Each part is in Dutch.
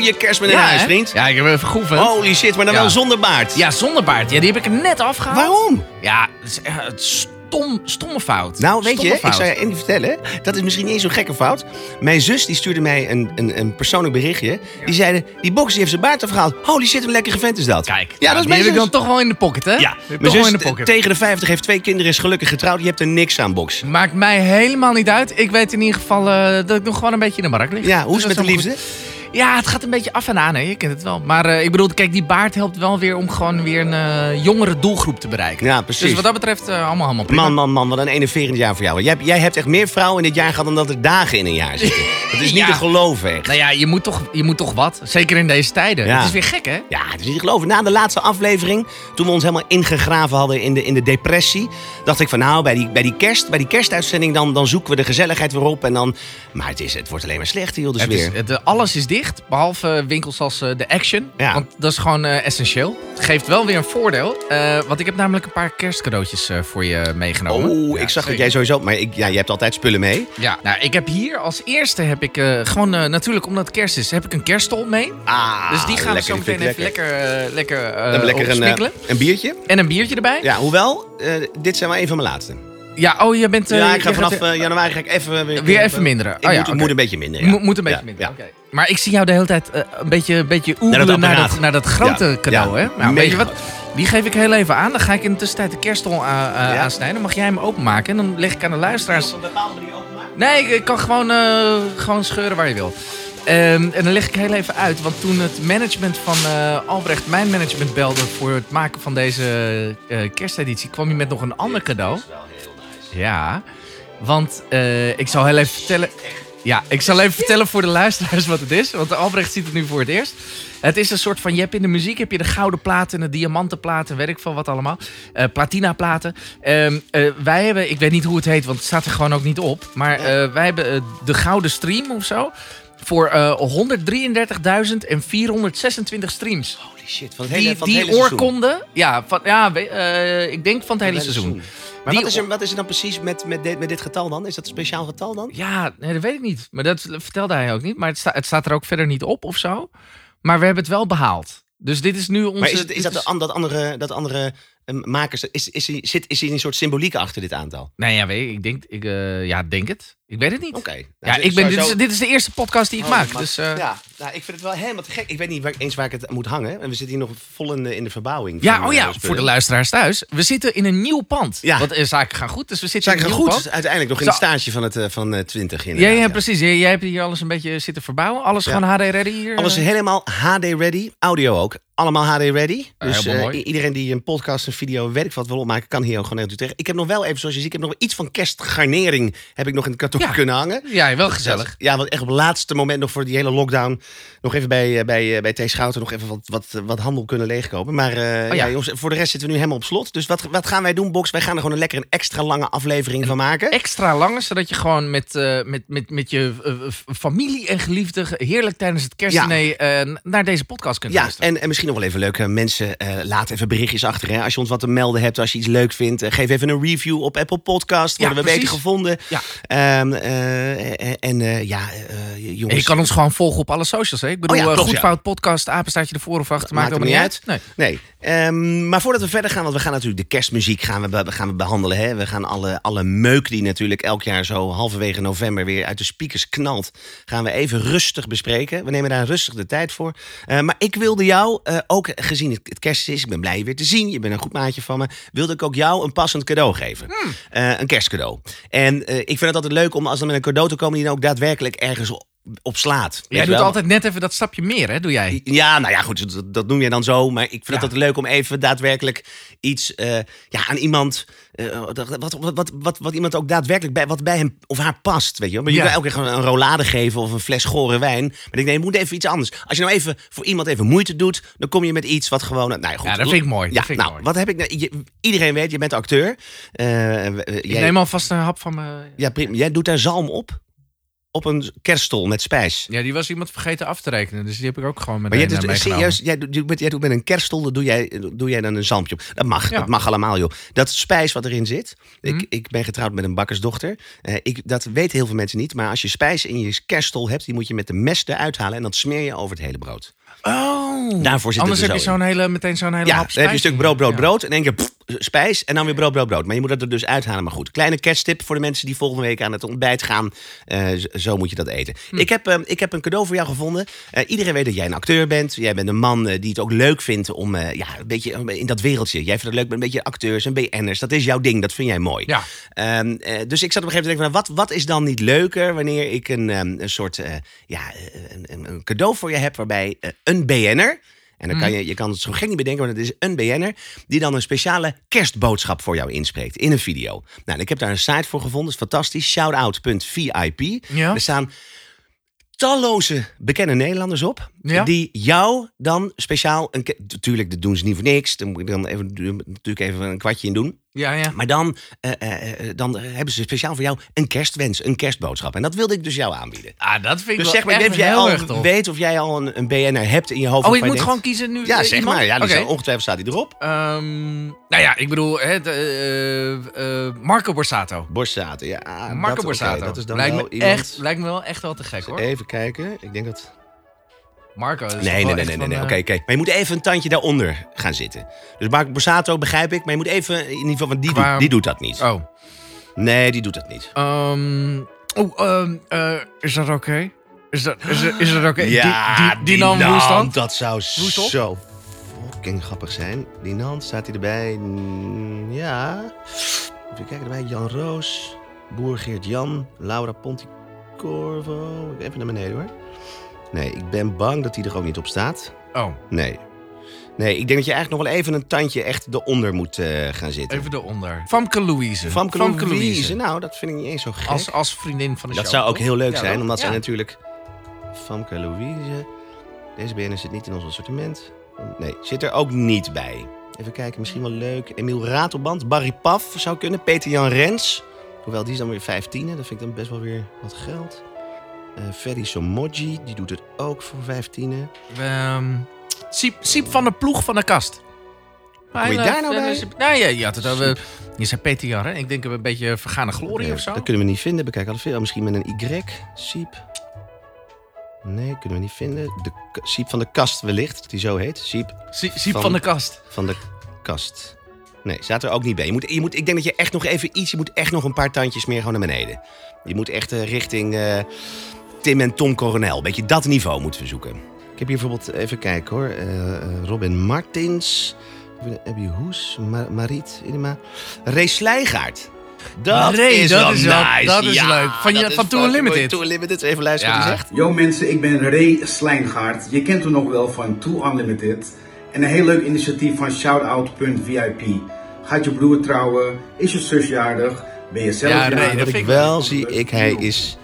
Een goede kerstman in Ja, huis, vriend. Ja, ik heb even geoefend. Holy shit, maar dan Ja. wel zonder baard. Ja, zonder baard. Ja, die heb ik er net afgehaald. Waarom? Ja, het is stom, stomme fout. Nou, weet Stomme je, ik zou je ding vertellen. Dat is misschien niet eens zo'n gekke fout. Mijn zus die stuurde mij een, een, een persoonlijk berichtje. Die zeiden, die box heeft zijn baard afgehaald. Holy shit, een lekkere vent is dat. Kijk, ja, dat is die mijn heb ik dan toch wel in de pocket, hè? Ja, mijn toch zus in de pocket. tegen de 50 heeft twee kinderen, is gelukkig getrouwd. Je hebt er niks aan, box. Maakt mij helemaal niet uit. Ik weet in ieder geval eh, dat ik nog gewoon een beetje in de markt lig. Ja, hoe is Dus het met de liefde? goed. Ja, het gaat een beetje af en aan, hè. Je kent het wel. Maar eh, ik bedoel, kijk, die baard helpt wel weer om gewoon weer een eh, jongere doelgroep te bereiken. Ja, precies. Dus wat dat betreft eh, allemaal, allemaal prima. Man, man, man, wat een enerverend jaar voor jou. Jij, hebt- jij hebt echt meer vrouwen in dit jaar gehad dan dat er dagen in een jaar zitten. Dat is niet Ja. te geloven, echt. Nou ja, je moet, toch, je moet toch wat. Zeker in deze tijden. Ja. Het is weer gek, hè? Ja, het is niet te geloven. Na de laatste aflevering, toen we ons helemaal ingegraven hadden in de, in de depressie, dacht ik van nou, bij die, bij die, kerst, bij die kerstuitzending dan, dan zoeken we de gezelligheid weer op. En dan, maar het, is, het wordt alleen maar slechter, joh, dus Het is, weer. het, alles is dicht, behalve winkels als eh, de Action. Ja. Want dat is gewoon eh, essentieel. Het geeft wel weer een voordeel. eh, want ik heb namelijk een paar kerstcadeautjes voor je meegenomen. Oh, Ja, ik zag dat jij sowieso... Maar ik, ja, je hebt altijd spullen mee. Ja, nou, ik heb hier als eerste heb ik gewoon natuurlijk omdat het kerst is, heb ik een kerststol mee. Ah, dus die gaan we lekker, zo die meteen even lekker, lekker, we lekker een, een biertje. En een biertje erbij. Ja, hoewel, dit zijn wel een van mijn laatste. Oh, je bent... eh, ja, ik je ga gaat, vanaf eh, januari ga ik even... Weer, weer even minderen. Ik, Oh ja, moet, ik moet een beetje minder, Je ja. moet, moet een beetje Ja, minder. ja. oké. Maar ik zie jou de hele tijd eh, een beetje, een beetje Naar naar, dat, naar dat grote Ja, cadeau. ja. Hè? Nou, weet je wat? Die geef ik heel even aan. Dan ga ik in de tussentijd de eh, Ja. aansnijden. Dan mag jij hem openmaken. En dan leg ik aan de luisteraars... Nee, ik, ik kan gewoon, eh, gewoon scheuren waar je wil. Ehm, en dan leg ik heel even uit. Want toen het management van eh, Albrecht mijn management belde... voor het maken van deze eh, kersteditie... kwam hij met nog een ander cadeau. Ja, want eh, ik zal heel even vertellen... Ja, ik zal even vertellen voor de luisteraars wat het is. Want Albrecht ziet het nu voor het eerst. Het is een soort van, je hebt in de muziek heb je de gouden platen, de diamanten platen, weet ik veel wat allemaal. Eh platina platen. Ehm, eh, wij hebben, ik weet niet hoe het heet, want het staat er gewoon ook niet op. Maar wij hebben de gouden stream of zo. Voor eh 133.426 streams. Holy shit, van het hele, Die, van het die hele seizoen. oorkonde, ja, van, ja ik denk van het hele seizoen. Maar wat is, er, wat is er dan precies met, met, dit, met dit getal dan? Is dat een speciaal getal dan? Ja, nee, dat weet ik niet. Maar dat vertelde hij ook niet. Maar het, sta- het staat er ook verder niet op of zo. Maar we hebben het wel behaald. Dus dit is nu onze... Maar is, het, is dit dat, dat andere, dat andere eh, makers, is, is, is, zit, is er een soort symboliek achter dit aantal? Nee, ja, weet ik. Ik denk, ik, eh, ja, denk het. Ik weet het niet. Oké. Ja, Nou, ik ben, dit, is, dit is de eerste podcast die ik Oh, maak. Dus, eh, ja, ja, nou, ik vind het wel helemaal te gek. Ik weet niet waar, eens waar ik het moet hangen. En we zitten hier nog vol in de, in de verbouwing. van, oh eh, ja, spullen. voor de luisteraars thuis. We zitten in een nieuw pand. Ja. Want eh, zaken gaan goed, dus we zitten Zaken in een gaan nieuw goed. pand. Uiteindelijk nog in het stage van, het, eh, van eh, 20 Ja, ja, precies. Jij, jij hebt hier alles een beetje zitten verbouwen. Alles Ja. gewoon HD ready hier. Alles eh? helemaal HD ready. Audio ook. Allemaal HD ready. Ja, Dus eh, iedereen die een podcast, een video, weet ik wat wil opmaken, kan hier ook gewoon heel terecht. Ik heb nog wel even, zoals je ziet, ik heb nog iets van kerstgarnering heb ik nog in het Ja. kunnen hangen. Ja, wel gezellig. Ja, want echt op het laatste moment nog voor die hele lockdown. Nog even bij, eh, bij, eh, bij T. Schouten nog even wat, wat, wat handel kunnen leegkopen. Maar eh, Oh ja. ja. jongens, voor de rest zitten we nu helemaal op slot. Dus wat, wat gaan wij doen, Box? Wij gaan er gewoon een lekker een extra lange aflevering van maken. Extra lang, zodat je gewoon met, eh, met, met, met je eh, familie en geliefden heerlijk tijdens het kerstdiner eh, naar deze podcast kunt Ja, luisteren. en, en misschien nog wel even leuke mensen. eh laat even berichtjes achter. Hè? Als je ons wat te melden hebt, als je iets leuk vindt. eh, geef even een review op Apple Podcast. Worden we beter gevonden. Ja. Ehm, eh, en eh, ja, eh, jongens. En je kan ons gewoon volgen op alle socials. Hè? Ik bedoel, Oh ja, eh, klopt, goed ja. fout podcast, apenstaartje ervoor of achter, maakt Maakt helemaal niet uit. Nee. Nee, Ehm, maar voordat we verder gaan, want we gaan natuurlijk de kerstmuziek gaan we, gaan we behandelen. Hè? We gaan alle, alle meuk die natuurlijk elk jaar zo halverwege november weer uit de speakers knalt, gaan we even rustig bespreken. We nemen daar rustig de tijd voor. Eh, maar ik wilde jou, eh, ook gezien het, het kerst is, ik ben blij je weer te zien, je bent een goed maatje van me, wilde ik ook jou een passend cadeau geven. Hmm. Eh, een kerstcadeau. En eh, ik vind het altijd leuk om als dan met een cadeau te komen die dan ook daadwerkelijk ergens op, slaat. Jij doet wel? altijd net even dat stapje meer, hè? Doe jij? Ja, nou ja, goed, dat, dat noem je dan zo. Maar ik vind Ja. het leuk om even daadwerkelijk iets eh, ja, aan iemand. eh, dat- wat, wat, wat, wat, iemand ook daadwerkelijk bij, wat bij hem of haar past. Weet je? wel. Maar je Ja. kan elke keer gewoon een rollade geven of een fles gore wijn. Maar ik denk, nee, je moet even iets anders. Als je nou even voor iemand even moeite doet, dan kom je met iets wat gewoon. Nou ja, goed. Ja, dat vind ik mooi, dat Ja, vind ik nou, mooi. wat heb ik nou? je- iedereen weet, je bent acteur. Eh, Ik jij, neem alvast een hap van mijn... ja, prima. jij doet daar zalm op. op een kerststol met spijs. Ja, die was iemand vergeten af te rekenen. Dus die heb ik ook gewoon met Maar jij, een doet, meegenomen. serieus, jij, doet, jij doet met een kerststol, dan doe jij, doe jij dan een zalmpje op. Dat mag, Ja. dat mag allemaal, joh. Dat spijs wat erin zit. Mhm. Ik, ik ben getrouwd met een bakkersdochter. Eh, ik, dat weten heel veel mensen niet. Maar als je spijs in je kerststol hebt, die moet je met de mes eruit halen. En dat smeer je over het hele brood. Oh, Daarvoor zit anders het heb je zo zo'n hele, meteen zo'n hele Ja, hap dan heb je een stuk brood, brood, brood. En dan denk je pff, spijs en dan weer brood, brood, brood. Maar je moet dat er dus uithalen. Maar goed, kleine kersttip voor de mensen die volgende week aan het ontbijt gaan. Eh, zo moet je dat eten. Hm. Ik, heb, eh, ik heb een cadeau voor jou gevonden. Eh, iedereen weet dat jij een acteur bent. Jij bent een man eh, die het ook leuk vindt om ja, een beetje in dat wereldje. Jij vindt het leuk met een beetje acteurs en BN'ers. Dat is jouw ding, dat vind jij mooi. Ja. Ehm, eh, dus ik zat op een gegeven moment te denken, van, wat, wat is dan niet leuker wanneer ik een, ehm, een soort ja, een, een, cadeau voor je heb waarbij een BN'er, en dan kan je, je kan het zo gek niet bedenken, maar het is een BN'er, die dan een speciale kerstboodschap voor jou inspreekt in een video. Nou, ik heb daar een site voor gevonden, dat is fantastisch, shoutout.vip. Ja. Er staan talloze bekende Nederlanders op. Ja. Die jou dan speciaal. Een, ke- tuurlijk, dat doen ze niet voor niks. Daar moet ik dan even, natuurlijk even een kwartje in doen. Ja, ja. Maar dan, eh, eh, eh, dan hebben ze speciaal voor jou een kerstwens, een kerstboodschap. En dat wilde ik dus jou aanbieden. Ah, dat vind ik Dus wel zeg maar, echt jij erg al tof. weet of jij al een, een BNR hebt in je hoofd. Oh, ik moet denkt- gewoon kiezen nu? Ja, eh, zeg iemand? maar. Ja, zal- ongetwijfeld staat hij erop. Ehm, nou ja, ik bedoel, hè, eh, eh, Marco Borsato. Borsato, ja. Marco dat, oké, Borsato. dat is dan lijkt, wel me iemand... echt, lijkt me wel echt wel te gek hoor. Even kijken. Ik denk dat... Marco Nee, nee, nee, nee, nee. nee. Oké, oké. Maar je moet even een tandje daaronder gaan zitten. Dus Marco Borsato begrijp ik, maar je moet even in ieder geval, want die, Qua- doet, die doet dat niet. Oh. Nee, die doet dat niet. Ehm, oh, ehm, eh, is dat oké? Is dat, is, dat- is dat oké? Ja, die, die, die nam Woestand? Dat zou zo fucking grappig zijn. Die Nant, staat hij erbij? Mm, Ja. Even kijken erbij. Jan Roos, Boer Geert Jan, Laura Ponticorvo. Even naar beneden hoor. Nee, ik ben bang dat hij er ook niet op staat. Oh, Nee. Nee, ik denk dat je eigenlijk nog wel even een tandje echt eronder moet eh, gaan zitten. even eronder. Famke Louise. Famke Louise. Nou, dat vind ik niet eens zo gek. Als, als vriendin van de Dat show. zou ook toch? heel leuk Ja, zijn, omdat Ja. zij natuurlijk... Famke Louise. Deze BN zit niet in ons assortiment. Nee, zit er ook niet bij. Even kijken, misschien wel leuk. Emiel Ratelband, Barry Paf zou kunnen. Peter-Jan Rens. Hoewel, die is dan weer 15. Dat vind ik dan best wel weer wat geld. Eh Ferry Somoji, die doet het ook voor 15. Ehm, Siep, Siep van de ploeg van de kast. Kom je daar nou bij? Nou ja, je had het over... Je zei Peter Jan, hè? Ik denk een beetje vergane glorie of zo. Dat kunnen we niet vinden. Bekijk altijd veel. Misschien met een Y. Siep. Nee, kunnen we niet vinden. De Siep van de Kast wellicht, dat die zo heet. Siep Sie- Siep Van- van de kast. van de Kast. Nee, staat er ook niet bij. Je moet, je moet, ik denk dat je echt nog even iets... Je moet echt nog een paar tandjes meer gewoon naar beneden. Je moet echt eh, richting eh, Tim en Tom Coronel. Beetje dat niveau moeten we zoeken. Ik heb hier bijvoorbeeld... Even kijken hoor. eh, eh, Robin Martins. Abby Hoes. Ma Mariet Inema. Ray Slijgaard. Dat Ray, is dat wel is wel- nice. dat is Ja, leuk. Van je- van Tour mooi. Unlimited. Tour. Even luisteren wat Ja. hij zegt. Yo mensen, ik ben Ray Slijngaard. Je kent hem nog wel van Too Unlimited. En een heel leuk initiatief van shoutout.vip. Gaat je broer trouwen? Is je zus jarig? Ben je zelf Ja, Ray, jarig? dat Wat vind ik ik wel zie ik, hij is,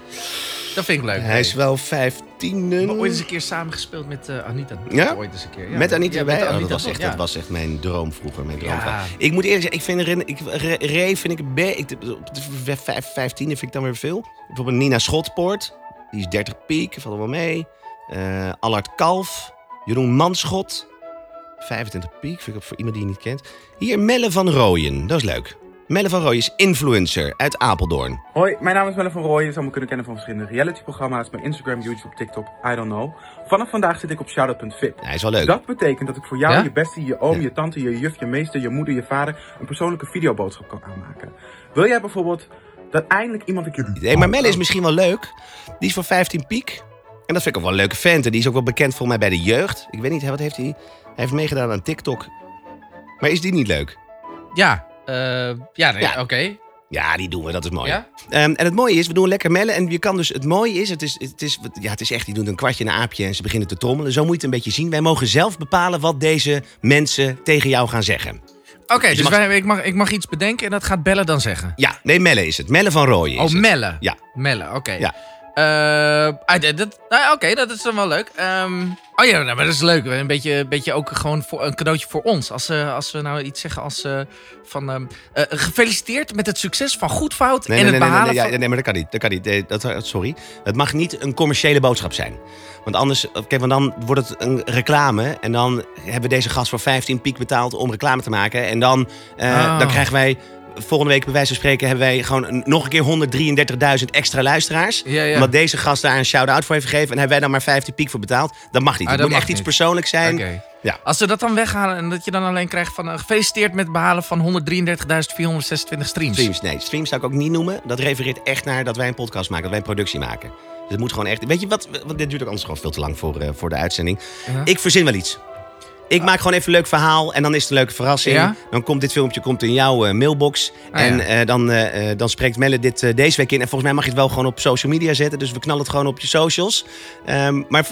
Dat vind ik leuk. hij is wel 15. We hebben ooit eens een keer samen met eh, Anita. Ja? Ooit eens een keer. Ja. Met Anita Ja, met Oh, Anita dat, was toch? echt, Ja. dat was echt mijn droom vroeger. Mijn droom. Ja. Ik moet eerlijk zeggen, ik vind Ren, ik, Re- Ray vind ik een be- ik, op de vijf- 15 vind ik dan weer veel. Bijvoorbeeld Nina Schotpoort, die is 30 piek, valt er wel mee. Eh Allard Kalf, Jeroen Manschot, 25 piek, vind ik ook voor iemand die je niet kent. Hier Melle van Rooyen, dat is leuk. Melle van Rooyen is influencer uit Apeldoorn. Hoi, mijn naam is Melle van Rooyen. Je zou me kunnen kennen van verschillende realityprogramma's, mijn Instagram, YouTube, TikTok, I don't know. Vanaf vandaag zit ik op shoutout.fit. Hij is wel leuk. Dat betekent dat ik voor jou, Ja? je bestie, je oom, Ja. je tante, je juf, je meester, je moeder, je vader een persoonlijke videoboodschap kan aanmaken. Wil jij bijvoorbeeld dat eindelijk iemand een keer... Nee, maar Melle is misschien wel leuk. Die is voor 15 piek. En dat vind ik ook wel een leuke vent. En die is ook wel bekend volgens mij bij de jeugd. Ik weet niet, wat heeft hij? Hij heeft meegedaan aan TikTok. Maar is die niet leuk? Ja, ja, nee, Ja. oké. Ja, die doen we. Dat is mooi. Ja? Ehm, en het mooie is, we doen lekker mellen. En je kan dus, het mooie is, het is, het is, ja, het is echt, die doen een kwartje een aapje en ze beginnen te trommelen. Zo moet je het een beetje zien. Wij mogen zelf bepalen wat deze mensen tegen jou gaan zeggen. Oké, dus mag- wij, ik, mag, ik mag iets bedenken en dat gaat Bellen dan zeggen. Ja, nee, Melle is het. Melle van Rooyen is Oh, het. Melle. Ja. Melle, oké. Ja. Dit- dit- nou, Oké, dat is dan wel leuk. Ehm, oh ja, nou, maar dat is leuk. Een beetje, een beetje ook gewoon voor, een cadeautje voor ons. Als, eh, als we nou iets zeggen als eh, van... ehm, eh, gefeliciteerd met het succes van Goed Fout Nee, en nee, het nee, nee, behalen nee, ja, nee, maar dat kan niet. Dat kan niet. Nee, dat, sorry. Het mag niet een commerciële boodschap zijn. Want anders, kijk, want dan wordt het een reclame. En dan hebben we deze gast voor 15 piek betaald om reclame te maken. En dan, Oh. dan krijgen wij, volgende week bij wijze van spreken, hebben wij gewoon nog een keer 133.000 extra luisteraars. Ja, ja. Omdat deze gast daar een shout-out voor heeft gegeven. En hebben wij dan maar 15 piek voor betaald. Dat mag niet. Ah, het dat moet mag echt iets persoonlijks zijn. Ja. Als ze dat dan weghalen en dat je dan alleen krijgt van... eh, gefeliciteerd met het behalen van 133.426 streams. Streams, nee. Streams zou ik ook niet noemen. Dat refereert echt naar dat wij een podcast maken, dat wij een productie maken. Dus het moet gewoon echt... Weet je wat? Want dit duurt ook anders gewoon veel te lang voor, eh, voor de uitzending. Ik verzin wel iets. Ik maak gewoon even een leuk verhaal en dan is het een leuke verrassing. Ja? Dan komt dit filmpje komt in jouw eh, mailbox. Ah, en ja. eh, dan, eh, dan spreekt Melle dit deze week in. En volgens mij mag je het wel gewoon op social media zetten. Dus we knallen het gewoon op je socials. Ehm, maar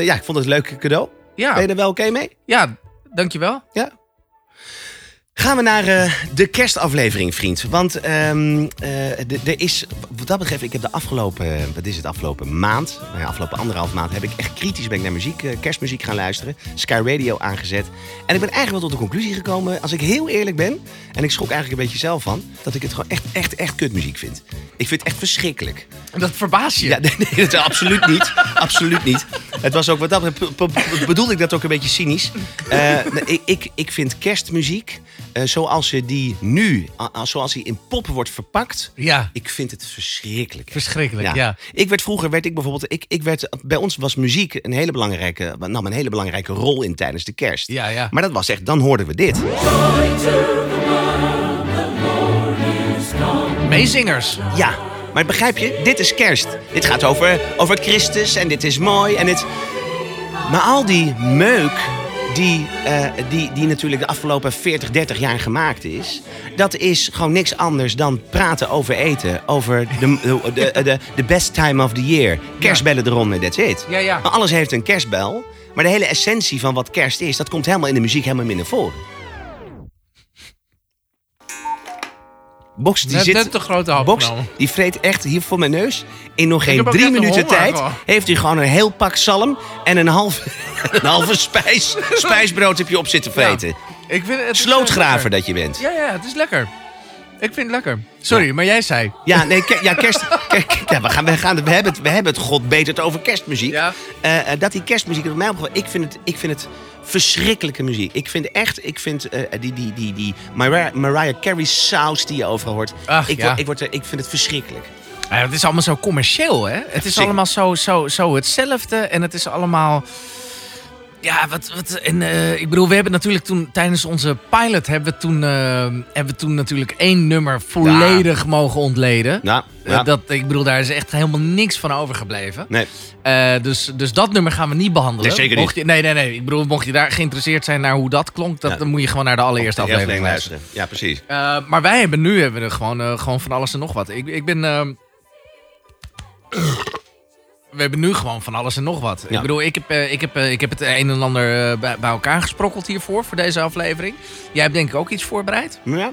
ja, ik vond het een leuk cadeau. Ben je Ja, er wel oké mee? ja dankjewel. Gaan we naar eh, de kerstaflevering, vriend. Want ehm, eh, er is, wat dat betreft, ik heb de afgelopen, wat is het, afgelopen maand, nou ja, afgelopen anderhalf maand, heb ik echt kritisch ben ik naar muziek, eh, kerstmuziek gaan luisteren. Sky Radio aangezet. En ik ben eigenlijk wel tot de conclusie gekomen, als ik heel eerlijk ben, en ik schrok eigenlijk een beetje zelf van, dat ik het gewoon echt, echt, echt kutmuziek vind. Ik vind het echt verschrikkelijk. En dat verbaas je. Ja, nee, nee, dat absoluut niet. absoluut niet. Het was ook wat dat bedoelde ik dat ook een beetje cynisch. Ik, ik, ik vind kerstmuziek, zoals je die nu, zoals die in pop wordt verpakt, Ja, ik vind het verschrikkelijk. verschrikkelijk, ja. Ik werd vroeger, werd ik bijvoorbeeld, ik, ik werd, bij ons was muziek een hele belangrijke, nam een hele belangrijke rol in tijdens de kerst. Ja, ja. Maar dat was echt, dan hoorden we dit. Meezingers. Ja, maar begrijp je? Dit is kerst. Dit gaat over, over Christus en dit is mooi. En dit... Maar al die meuk die, eh, die, die natuurlijk de afgelopen 40, 30 jaar gemaakt is... dat is gewoon niks anders dan praten over eten. Over de, de, de, de, de best time of the year. Kerstbellen eronder, that's it. Ja, ja. Maar alles heeft een kerstbel. Maar de hele essentie van wat kerst is... dat komt helemaal in de muziek helemaal minder voor. Box die Net, zit... net de grote hap Box, genomen. die vreet echt hier voor mijn neus. In nog geen drie minuten tijd heeft hij gewoon een heel pak zalm en een halve, een halve spijs, spijsbrood heb je op zitten vreten. Ik vind het Slootgraver dat je bent. Ja, ja, het is lekker. Ik vind het lekker. Sorry, maar jij zei. Ja, nee, ke- ja, kerst. ke- ke- ja, we, gaan, we, gaan, we, hebben het, we hebben het god beter over kerstmuziek. Ja. Eh, eh, dat die kerstmuziek, mij opgevallen, ik vind het, ik vind het verschrikkelijke muziek. Ik vind echt, ik vind eh, die, die, die, die Mariah, Mariah Carey saus die je overal hoort. Ach, ik, ja. word, ik, word er, ik vind het verschrikkelijk. Ja, het is allemaal zo commercieel, hè? Het is allemaal zo, zo, zo hetzelfde. En het is allemaal... Ja, wat... wat en, eh, ik bedoel, we hebben natuurlijk toen... Tijdens onze pilot hebben we toen, eh, hebben we toen natuurlijk één nummer volledig mogen ontleden. Nou, Eh, ja. dat, ik bedoel, daar is echt helemaal niks van overgebleven. Nee. Dus, dus dat nummer gaan we niet behandelen. Nee, zeker niet. Mocht je, nee, nee, nee. Ik bedoel, mocht je daar geïnteresseerd zijn naar hoe dat klonk... Dat, Ja. dan moet je gewoon naar de allereerste Eerst aflevering luisteren. Ja, precies. Maar wij hebben nu hebben we gewoon, gewoon van alles en nog wat. Ik, ik ben. We hebben nu gewoon van alles en nog wat. Ja. Ik bedoel, ik heb, eh, ik, heb, eh, ik heb het een en ander eh, bij, bij elkaar gesprokkeld hiervoor, voor deze aflevering. Jij hebt denk ik ook iets voorbereid. Ja.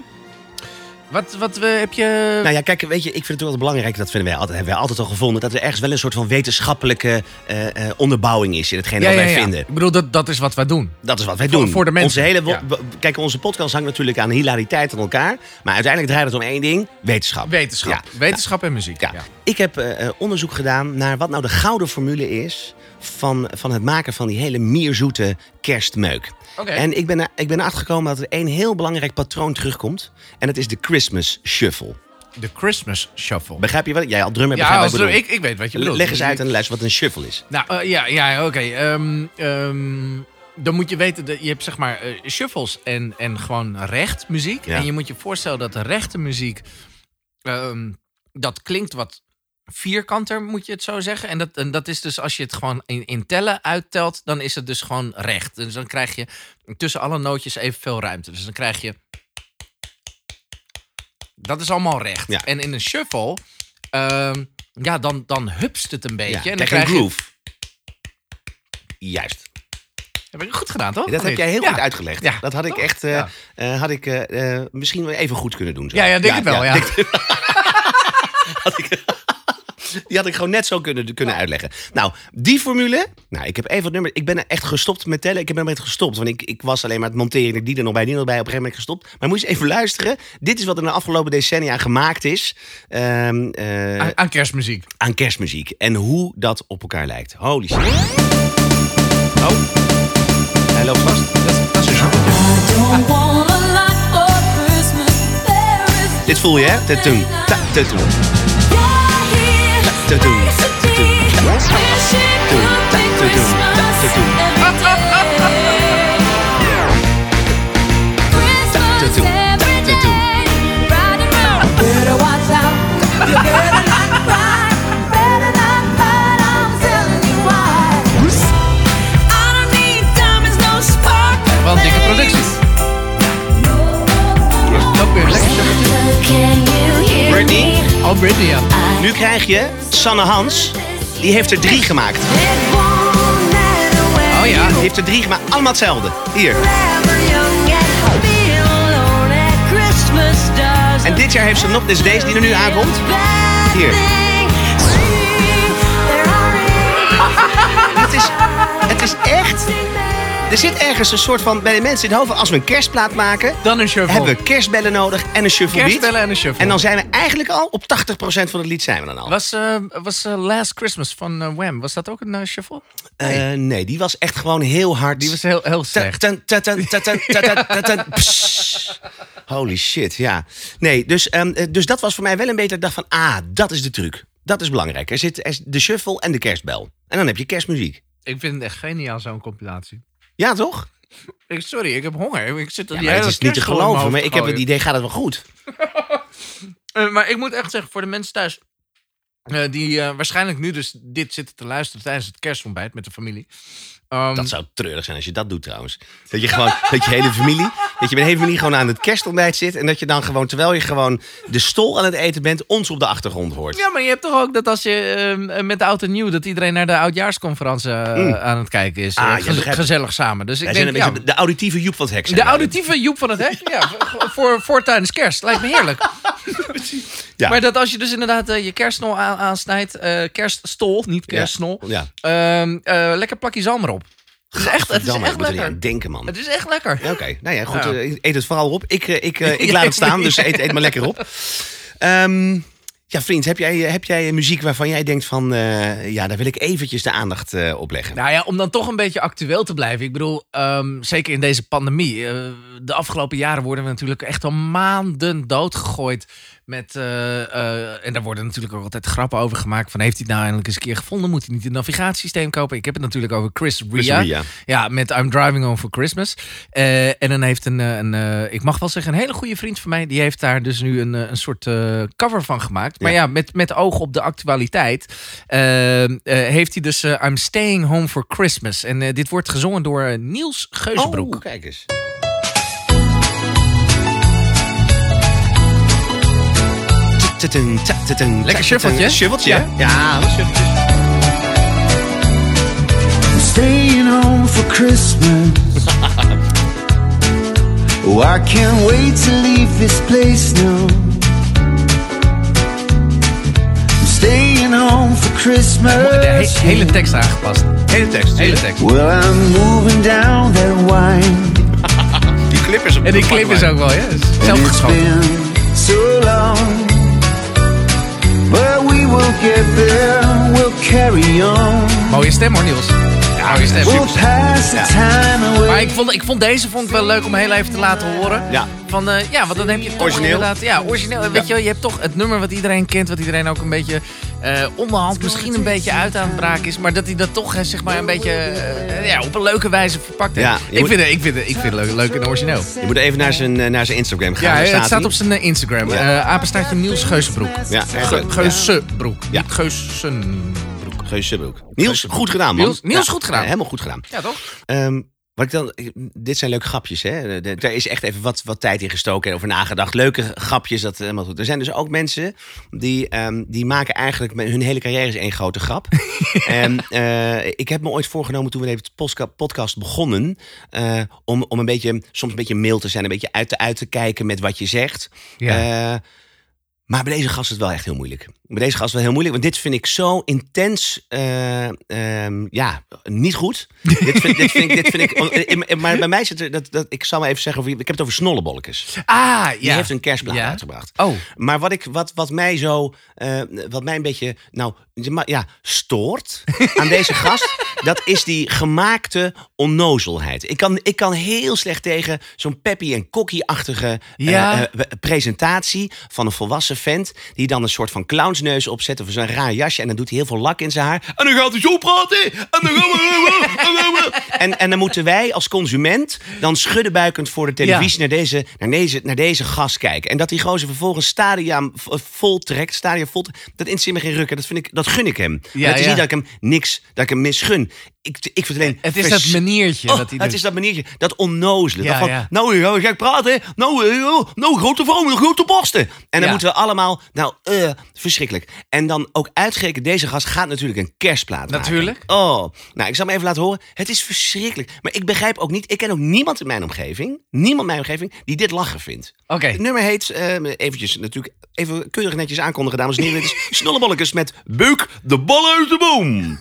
Wat, wat eh, heb je... Nou ja, kijk, weet je, ik vind het wel belangrijk, dat vinden wij altijd, hebben wij altijd al gevonden, dat er ergens wel een soort van wetenschappelijke eh, eh, onderbouwing is in hetgeen dat wij vinden. Ik bedoel, dat, dat is wat wij doen. Dat is wat wij Voor- doen. voor de mensen. Onze hele, Ja. Kijk, onze podcast hangt natuurlijk aan hilariteit aan elkaar. Maar uiteindelijk draait het om één ding: wetenschap. Wetenschap. Ja. Wetenschap en muziek. Ja. Ik heb onderzoek gedaan naar wat nou de gouden formule is van, van het maken van die hele mierzoete kerstmeuk. En ik ben, ik ben erachter gekomen dat er één heel belangrijk patroon terugkomt. En dat is de Christmas Shuffle. De Christmas Shuffle. Begrijp je wat? Jij al drummer Ja, als ik ik, ik weet wat je bedoelt. Leg eens uit aan de luister wat een shuffle is. Nou, eh, ja, ja oké. Ehm, ehm, dan moet je weten, dat je hebt zeg maar eh, shuffles en, en gewoon recht muziek. Ja. En je moet je voorstellen dat de rechte muziek, ehm, dat klinkt wat vierkanter, moet je het zo zeggen. En dat, en dat is dus als je het gewoon in, in tellen uittelt, dan is het dus gewoon recht. Dus dan krijg je tussen alle nootjes evenveel ruimte. Dus dan krijg je... Dat is allemaal recht. Ja. En in een shuffle, ehm, ja, dan, dan hupst het een beetje. Ja, en dan krijg je een krijg je groove. Juist. heb ik goed gedaan, toch? Dat heb jij heel Ja. goed uitgelegd. Ja. Dat had ik echt eh, eh, had ik, eh, misschien wel even goed kunnen doen. zo. Ja, ja, denk het wel, ja. had ik, Die had ik gewoon net zo kunnen, kunnen uitleggen. Nou, die formule. Nou, ik heb even wat nummer. Ik ben er echt gestopt met tellen. Ik ben er met gestopt. Want ik, ik was alleen maar het monteren. Die er nog bij, die er nog bij. Op een gegeven moment gestopt. Maar moet je eens even luisteren. Dit is wat er de afgelopen decennia gemaakt is. ehm, eh, Aan, aan kerstmuziek. aan kerstmuziek. En hoe dat op elkaar lijkt. Holy shit. Oh. Hij loopt vast. Dat, is- dat is een Dit voel je, hè? Tatoen. Ta- to. Better watch out, you better not cry, better not fight, I'm telling you why. I don't need diamonds, no Oh, Britney, ja. Nu krijg je Sanne Hans. Die heeft er drie gemaakt. Oh ja. Die heeft er drie gemaakt. Allemaal hetzelfde. Hier. En dit jaar heeft ze nog, deze die er nu aankomt. Hier. Het is, het is echt... Er zit ergens een soort van bij de mensen in het hoofd als we een kerstplaat maken, dan. Hebben we kerstbellen nodig en een shuffle. Kerstbellen en een shuffle. En dan zijn we eigenlijk al op 80% van het lied zijn we dan al. Was, eh, was eh, Last Christmas van uh, Wham, was dat ook een shuffle? Nee. nee. die was echt gewoon heel hard. Die was heel, heel slecht. Holy shit, ja. Nee, dus, ehm, dus dat was voor mij wel een betere dag van, ah, dat is de truc. Dat is belangrijk. Er zit de shuffle en de kerstbel. En dan heb je kerstmuziek. Ik vind het echt geniaal, zo'n compilatie. Ja, toch? Ik, sorry, ik heb honger. Ik zit Ja, die maar het hele is niet te kerstbal in mijn geloven. Maar ik heb het gooien. idee, gaat het wel goed? Eh, maar ik moet echt zeggen, voor de mensen thuis... eh, die eh, waarschijnlijk nu dus dit zitten te luisteren tijdens het kerstontbijt met de familie. Ehm, Dat zou treurig zijn als je dat doet trouwens. Dat je gewoon, dat je hele familie, dat je met de hele familie gewoon aan het kerstontbijt zit. En dat je dan gewoon, terwijl je gewoon de stol aan het eten bent, ons op de achtergrond hoort. Ja, maar je hebt toch ook dat als je ehm, met de oud en nieuw... dat iedereen naar de oudjaarsconferentie eh, aan het kijken is. Ah, Eh, ja, gez- gezellig samen. Dus ik zijn denk, ja, de auditieve Joep van het Hek. de auditieve Joep van het Hek. ja, voor, voor tijdens kerst. Lijkt me heerlijk. Ja. Maar dat als je dus inderdaad eh, je kerstsnol aan, aansnijdt... kerststol, niet kerststol... Ja. ehm, eh, lekker plakje zalm erop. Het is echt, het is echt er lekker. aan denken, man. Het is echt lekker. Ja, Oké, nou ja, goed. Ja. eh, eet het vooral op. Ik, eh, ik, eh, ik laat het staan, dus eet, eet maar lekker op. Ehm, ja, vriend, heb jij, heb jij muziek waarvan jij denkt van... ja, daar wil ik eventjes de aandacht op leggen? Nou ja, om dan toch een beetje actueel te blijven. Ik bedoel, ehm, zeker in deze pandemie. de afgelopen jaren worden we natuurlijk echt al maanden doodgegooid. Met, eh, eh, en daar worden natuurlijk ook altijd grappen over gemaakt. Van heeft hij het nou eindelijk eens een keer gevonden? Moet hij niet een navigatiesysteem kopen? Ik heb het natuurlijk over Chris Ria. Chris Ria. Ja, met I'm Driving Home for Christmas. Eh, en dan heeft een, een ik mag wel zeggen, een hele goede vriend van mij. Die heeft daar dus nu een, een soort cover van gemaakt. Maar Ja. ja, met, met oog op de actualiteit. heeft hij dus I'm Staying Home for Christmas. En dit wordt gezongen door Niels Geuzenbroek. Oh, kijk eens. Tutun, tutun, Lekker tutun. shuffletje. Shuffletje, Ja. Ja. I'm staying home for Christmas. oh, I can't wait to leave this place now. Staying home for Christmas. Hele tekst aangepast. Hele tekst. Hele tekst. Well, I'm moving down that wine. Die clip is op En die clip is ook wel, ja. Zelf geschoten. Hoy es tema, Niels. Ja, stem. Maar ik vond, ik vond deze vond ik wel leuk om heel even te laten horen. Ja. Van, eh, ja, want dan heb je toch Origineel. inderdaad... Ja, origineel. Weet je, je hebt toch het nummer wat iedereen kent, wat iedereen ook een beetje eh, onderhand misschien een beetje uit aan het braken is. Maar dat hij dat toch, hè, zeg maar, een beetje eh, ja, op een leuke wijze verpakt heeft. Ja, ik, moet- vind het, ik, vind ik vind het leuk, leuk en origineel. Je moet even naar zijn, eh, naar zijn Instagram gaan. Ja, het staat hij. op zijn eh, Instagram. Ja. Eh apenstaartje Niels Geuzenbroek. Ja, Ge-. Geuzenbroek. Ja. Niet. Geus. Niels, goed gedaan, man. Niels- Niels, goed gedaan. Ja, helemaal goed gedaan. Ja, toch? Ehm, wat ik dan, dit zijn leuke grapjes, hè? De- Daar is echt even wat, wat tijd in gestoken en over nagedacht. Leuke grapjes, dat helemaal goed. Er zijn dus ook mensen die, ehm, die maken eigenlijk met hun hele carrière is één grote grap. en eh, ik heb me ooit voorgenomen toen we deze podcast begonnen, eh, om, om een beetje, soms een beetje mild te zijn, een beetje uit te, uit te kijken met wat je zegt. Ja. Eh, Maar bij deze gast is het wel echt heel moeilijk. Bij deze gast is het wel heel moeilijk, want dit vind ik zo intens, eh, ehm, ja, niet goed. dit vind, dit vind ik, dit vind ik, maar bij mij zit er, dat, dat, ik zal maar even zeggen, over, ik heb het over snollebolletjes. Ah, Die ja. heeft een kerstplaat Ja. uitgebracht. Oh. Maar wat, ik, wat, wat mij zo, eh, wat mij een beetje, nou, ja, stoort aan deze gast, dat is die gemaakte onnozelheid. Ik kan, ik kan heel slecht tegen zo'n peppy en cocky-achtige eh, eh, presentatie van een volwassen vent, die dan een soort van clownsneus opzet of zo'n raar jasje en dan doet hij heel veel lak in zijn haar. En dan gaat hij zo praten. En dan gaan we... En, en dan moeten wij als consument dan schuddenbuikend voor de televisie naar, deze, naar, deze, naar deze gast kijken. En dat die gozer vervolgens stadia v- vol trekt, stadia vol trekt, dat interesseert me geen rukken. Dat, vind ik, dat gun ik hem. Ja, het is ja. niet dat ik hem niks, dat ik hem misgun. Ik, ik vind alleen... Het is vers- dat maniertje Oh, dat hij het doet. is dat maniertje, dat onnozele. Ja, dat van. Nou, ga ga ik praten. Nou, eh, oh, nou, grote vrouw met grote borsten. En dan moeten we allemaal, nou, eh, verschrikkelijk. En dan ook uitgerekend, deze gast gaat natuurlijk een kerstplaat maken. Natuurlijk. Oh, nou, ik zal me even laten horen. Het is verschrikkelijk. Maar ik begrijp ook niet, ik ken ook niemand in mijn omgeving, niemand in mijn omgeving, die dit lachen vindt. Oké. Het nummer heet, eh, eventjes natuurlijk, even keurig netjes aankondigen, dames en heren. Het is met De bal uit de boom.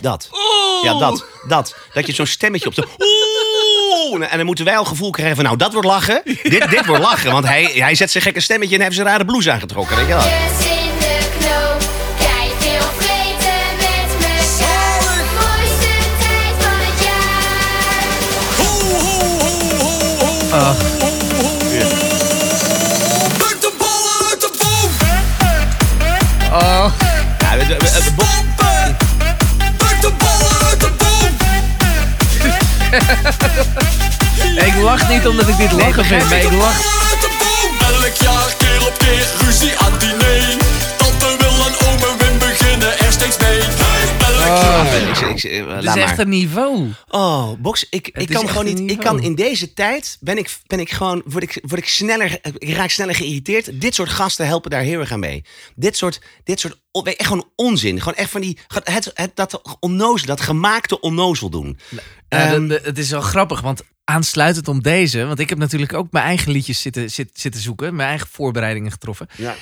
Dat. Ja, dat. Dat. Dat je zo'n stemmetje op de... Oeh, en dan moeten wij al gevoel krijgen van, nou, dat wordt lachen. Dit, dit wordt lachen, want hij, hij zet zijn gekke stemmetje en heeft zijn rare blouse aangetrokken. Weet je wel? Niet omdat ik dit lachen vind, maar ik lach... Elk jaar keer op keer ruzie aan het Ik, ik, ik, eh, Het is echt maar. een niveau. Oh, Box, ik, ik is kan echt gewoon een niet. Ik niveau. kan in deze tijd ben ik, ben ik gewoon, word ik, word ik sneller, ik raak sneller geïrriteerd. Dit soort gasten helpen daar heel erg aan mee. Dit soort, dit soort, on- echt gewoon onzin. Gewoon echt van die, het, het, dat onnozel, dat gemaakte onnozel doen. Ehm, de- de- het is wel grappig, want aansluitend om deze... Want ik heb natuurlijk ook mijn eigen liedjes zitten, zit, zitten zoeken. Mijn eigen voorbereidingen getroffen. ja.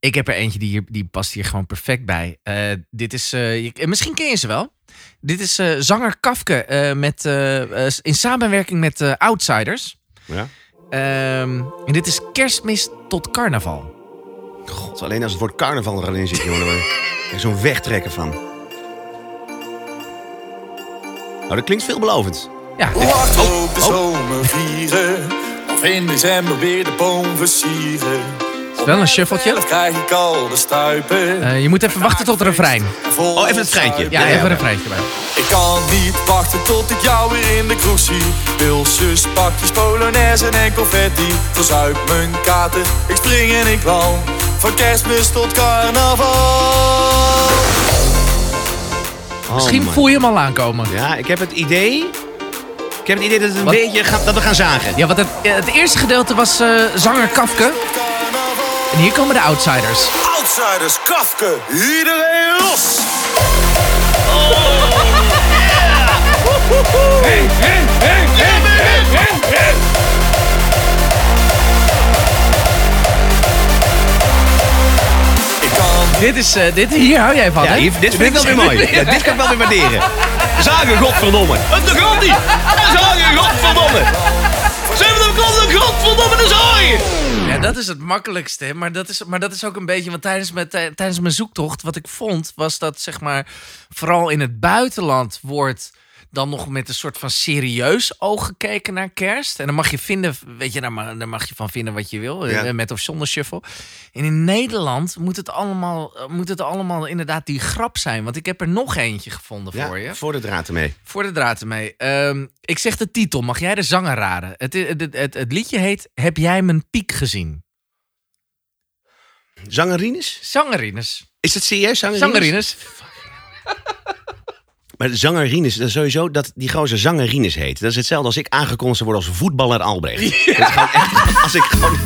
Ik heb er eentje die, hier, die past hier gewoon perfect bij. Eh, dit is, eh, je- misschien ken je ze wel. Dit is eh, zanger Kafke eh, met, eh, eh, in samenwerking met eh, Outsiders. Ja. Ehm, en dit is kerstmis tot carnaval. God, alleen als het woord carnaval er al in zit, jongen, er zo'n wegtrekken van. Nou, dat klinkt veelbelovend. Ja, Wacht op de zomer vieren. Of in december weer de boom versieren. Is wel een shuffletje. Zelf krijg ik al de stuipen. Eh, je moet even wachten tot de refrein. Vol Oh, even het treintje. Ja, even een refreintje bij. Ik kan niet wachten tot ik jou weer in de kroeg zie. Pilsjes, pakjes, polonaise en confetti. Verzuip mijn kater, ik spring en ik val. Van kerstmis tot carnaval. Misschien Oh, man. voel je hem al aankomen. Ja, ik heb het idee. Ik heb het idee dat het een Wat? beetje gaat, dat we gaan zagen. Ja, want het, het eerste gedeelte was eh, zanger Kafke. En hier komen de Outsiders. Outsiders, Kafke, iedereen los. Ik kan Dit is, eh, dit, hier hou jij van, Ja, hè? dit vind ik wel weer mooi. Ja, dit kan ik wel weer waarderen. Zagen, godverdomme. En daar gaat hij. Zagen, godverdomme. Ze hebben hem godverdomme, daar zagen. Dat is het makkelijkste. Maar dat is, maar dat is ook een beetje... Want tijdens mijn, tij- tijdens mijn zoektocht, wat ik vond... was dat, zeg maar, vooral in het buitenland wordt... dan nog met een soort van serieus oog gekeken naar kerst. En dan mag je vinden, weet je, daar mag, daar mag je van vinden wat je wil. Ja. eh, Met of zonder shuffle. En in Nederland moet het, allemaal, eh, moet het allemaal inderdaad die grap zijn. Want ik heb er nog eentje gevonden voor je. Voor de draad ermee. Voor de draad ermee. Ehm, ik zeg de titel. Mag jij de zanger raden? Het, het, het, het, het liedje heet Heb jij mijn piek gezien? Zangerines? Zangerines. Is het serieus, zangerines? Zangerines. Maar zangerines, dat is sowieso dat die gozer zangerines heet. Dat is hetzelfde als ik aangekondigd worden als voetballer Albrecht. Dat is gewoon echt, als ik gewoon...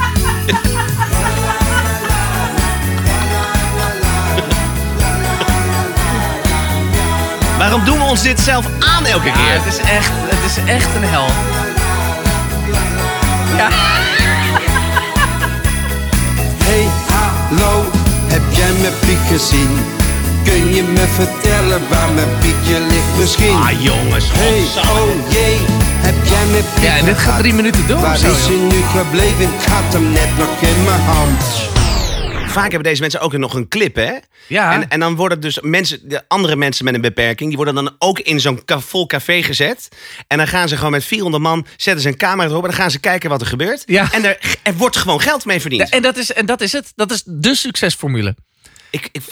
Waarom doen we ons dit zelf aan elke Ja, keer? het is echt, het is echt een hel. Ja. Hey, hallo, heb jij mijn piek gezien? Kun je me vertellen waar mijn piekje ligt misschien? Ah, jongens. Hey, oh jee, heb jij mijn piek Ja, en dit gaat drie minuten door Waar zo, is hij nu gebleven? Ik had hem net nog in mijn hand. Vaak hebben deze mensen ook nog een clip, hè? Ja. En, en dan worden dus mensen, de andere mensen met een beperking, die worden dan ook in zo'n vol café gezet. En dan gaan ze gewoon met 400 man, zetten ze een camera erop en dan gaan ze kijken wat er gebeurt. Ja. En er, er wordt gewoon geld mee verdiend. En dat, is, en dat is het. Dat is de succesformule. Ik, ik,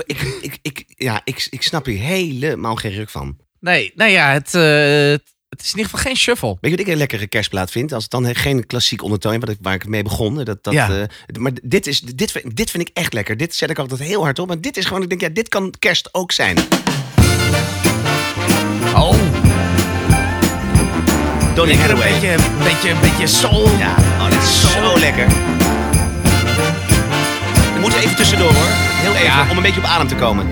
ik, ik, ja, ik, ik snap hier helemaal geen ruk van. Nee, nou ja, het, eh, het is in ieder geval geen shuffle. Weet je wat ik een lekkere kerstplaat vind? Als het dan geen klassiek ondertoon, wat ik, waar ik mee begon. Dat, dat, Ja. eh, maar dit, is, dit, vind- dit vind ik echt lekker. Dit zet ik altijd heel hard op. Maar dit is gewoon, ik denk, ja, dit kan kerst ook zijn. Oh. Donny Een Hathaway. beetje, een beetje, een beetje soul. Ja, oh, dit is zo lekker. We moeten even tussendoor hoor. Heel even, Ja. om een beetje op adem te komen.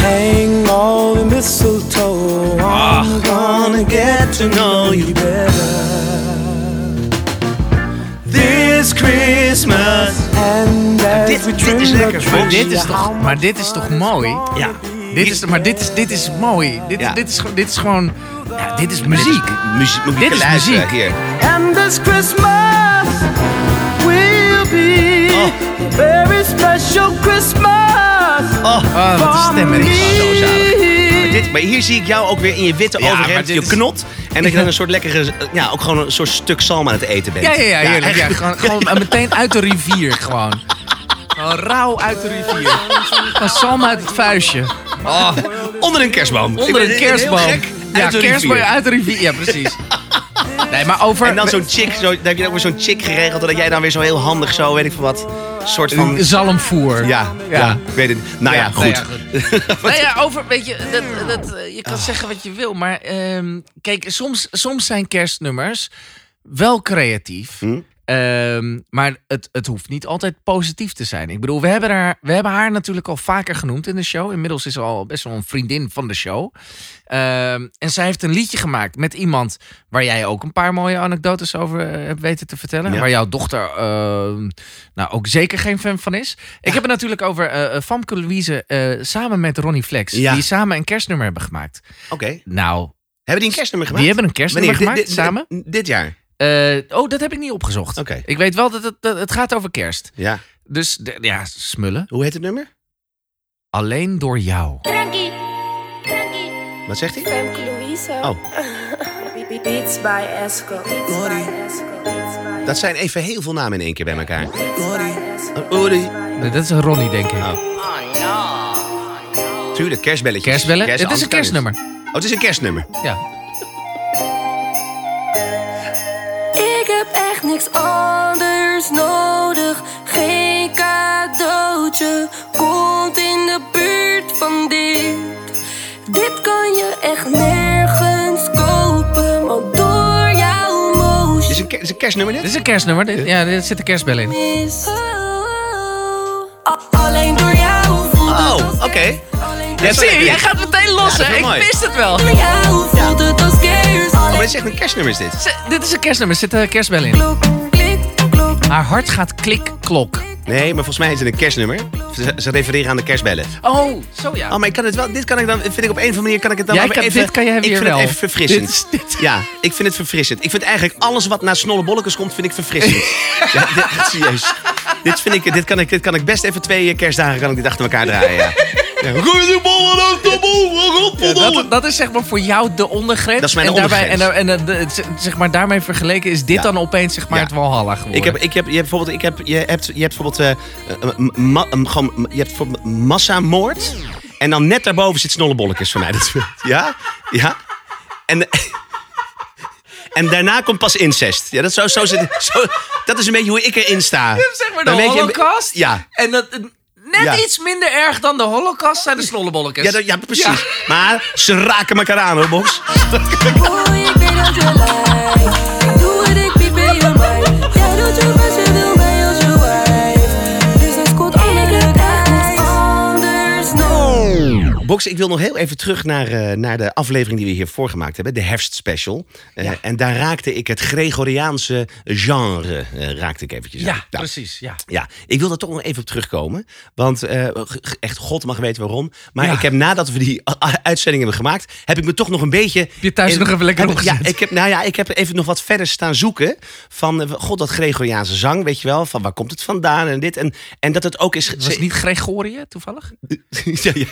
Hang all the mistletoe. I'm gonna get to know you better. This Christmas. And Dit, dit is lekker, Maar dit is toch, maar dit is toch mooi? Ja. Dit is, maar dit is, dit is mooi. Dit, Ja. dit, is, gewoon- dit is gewoon... Ja, dit is Dit muziek. is muziek. Je Dit is muziek. Hier. And this Christmas will be Oh. Very special Christmas. Oh, Oh, wat een stem. hè. zo zalig. Maar, dit, maar hier zie ik jou ook weer in je witte Ja, overhemd, je is- knot. En dat je dan een soort lekkere, ja, ook gewoon een soort stuk zalm aan het eten bent. Ja, ja, ja, heerlijk. Ja, gewoon, gewoon meteen uit de rivier, gewoon. Gewoon rauw uit de rivier. Van Sam uit het vuistje. Oh, Onder een kerstboom. Ik onder een kerstboom. Ja, Uit de kerstboom rivier. uit de rivier. Ja, precies. Nee, maar over... En dan zo'n chick, zo, dan heb je ook weer zo'n chick geregeld, dat jij dan weer zo heel handig zo, weet ik veel wat, soort van... Zalmvoer. Ja, ja. Ja. ik weet het. Nou ja, Ja, goed. nou ja, Nou ja, over, weet je, dat, dat, je kan zeggen wat je wil, maar ehm, kijk, soms, soms zijn kerstnummers wel creatief. Hm? Ehm, maar het, het hoeft niet altijd positief te zijn. Ik bedoel, we hebben, haar, we hebben haar natuurlijk al vaker genoemd in de show. Inmiddels is ze al best wel een vriendin van de show. Ehm, en zij heeft een liedje gemaakt met iemand waar jij ook een paar mooie anekdotes over eh, hebt weten te vertellen. Ja. Waar jouw dochter ehm, nou, ook zeker geen fan van is. Ik heb het natuurlijk over eh, Famke Louise samen met Ronnie Flex. Ja. Die samen een kerstnummer hebben gemaakt. Oké. Nou, Hebben die een kerstnummer gemaakt? die hebben een kerstnummer Wanneer? gemaakt samen. Dit jaar? Eh, oh, dat heb ik niet opgezocht. Oké. Ik weet wel dat het, dat het gaat over kerst. Ja. Dus de- ja, smullen. Hoe heet het nummer? Alleen door jou. Tranqui, tranqui, Wat zegt hij? Femke Louise. Oh. Beats by Esco. By Dat zijn even heel veel namen in één keer bij elkaar. Esco. Oh, Uri. Nee, dat is een Ronnie, denk ik. Oh. Tuurlijk, kerstbelletjes. Kerstbellen? Kerst- het is een kerstnummer. Oh, het is een kerstnummer. Ja. Echt niks anders nodig. Geen cadeautje komt in de buurt van dit. Dit kan je echt nergens kopen, want door jouw Het is motion een, ke- het is een kerstnummer dit? Dit is een kerstnummer. Dit, ja, er zitten kerstbellen in. is. A- Alleen door jou voelt het Oh, als oké. kerst. Alleen Ja, zie je, jij gaat meteen los, hè? Ik mooi. wist het wel. door jou voelt het als kerst. Dit is echt een kerstnummer is dit. Z- Dit is een kerstnummer, er zitten kerstbellen in. klok, klik, klok. Haar hart gaat klik, klok. Nee, maar volgens mij is het een kerstnummer. Ze, ze refereren aan de kerstbellen. Oh, zo ja. Oh, maar ik kan het wel. Dit kan ik dan. Vind ik op een of andere manier kan ik het dan Jij wel kan- even. dit kan jij ik weer vind wel. het even verfrissend. Dit Ja, ik vind het verfrissend. Ik vind eigenlijk alles wat na snollebollekes komt, vind ik verfrissend. ja, dit, serieus. Dit vind ik. Dit kan ik. Dit kan ik best even twee eh, kerstdagen kan ik dit achter elkaar draaien. Ja. Ja, die ballen uit de Ja, godverdomme. dat, dat is zeg maar voor jou de ondergrens. Dat is mijn en daarbij, ondergrens. En, en, en, de- zeg maar daarmee vergeleken is dit Ja. dan opeens zeg maar Ja. het Walhalla geworden. Ik heb, ik heb, je hebt bijvoorbeeld, ik heb, je hebt, je hebt bijvoorbeeld, eh, eh, ma- eh, gewoon, je hebt bijvoorbeeld massamoord. En dan net daarboven zit snollebolletjes voor mij. Dat is- ja, ja. En, en daarna komt pas incest. Ja, dat, zo, zo zit, zo, dat is een beetje hoe ik erin sta. zeg maar de Dan weet je- holocaust. Ja. En dat, net Ja. iets minder erg dan de holocaust zijn de snollebolletjes. Ja, dat, ja, precies. Maar ze raken elkaar aan, hoor, Box. Boy, ik weet Box, ik wil nog heel even terug naar, eh, naar de aflevering die we hiervoor gemaakt hebben. De herfstspecial. Eh, En daar raakte ik het Gregoriaanse genre eh, raakte ik eventjes Ja, aan. Nou, precies. Ja. Ja, ik wil er toch nog even op terugkomen. Want echt, God mag weten waarom. Maar Ja. ik heb nadat we die uitzending hebben gemaakt... heb ik me toch nog een beetje... je thuis nog even lekker heb Ja, ik heb, nou ja, ik heb even nog wat verder staan zoeken. Van, god, dat Gregoriaanse zang, weet je wel. Van waar komt het vandaan en dit. En, en dat het ook is... Was het niet Gregorië, toevallig? ja, ja,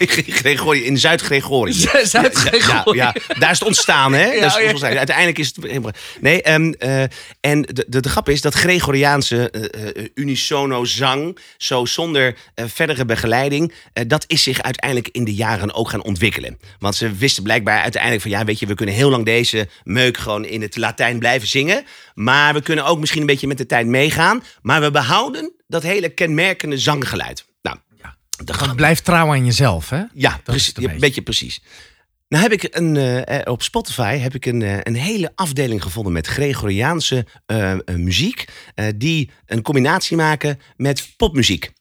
Gregorië, in Zuid-Gregorië. Zuid-Gregorië. Ja, ja, daar is het ontstaan, hè? Ja, dat is ja. ontstaan. Uiteindelijk is het... Nee, ehm, eh, en de, de, de grap is dat Gregoriaanse eh, eh, unisono zang... zo zonder verdere begeleiding... dat is zich uiteindelijk in de jaren ook gaan ontwikkelen. Want ze wisten blijkbaar uiteindelijk van... ja, weet je, we kunnen heel lang deze meuk gewoon in het Latijn blijven zingen... maar we kunnen ook misschien een beetje met de tijd meegaan... maar we behouden dat hele kenmerkende zanggeluid. Grap Blijf trouw aan jezelf, hè? ja, precies, een beetje. beetje precies. Nou heb ik een, eh, eh, op Spotify heb ik een, eh, een hele afdeling gevonden met Gregoriaanse muziek. die een combinatie maken met popmuziek.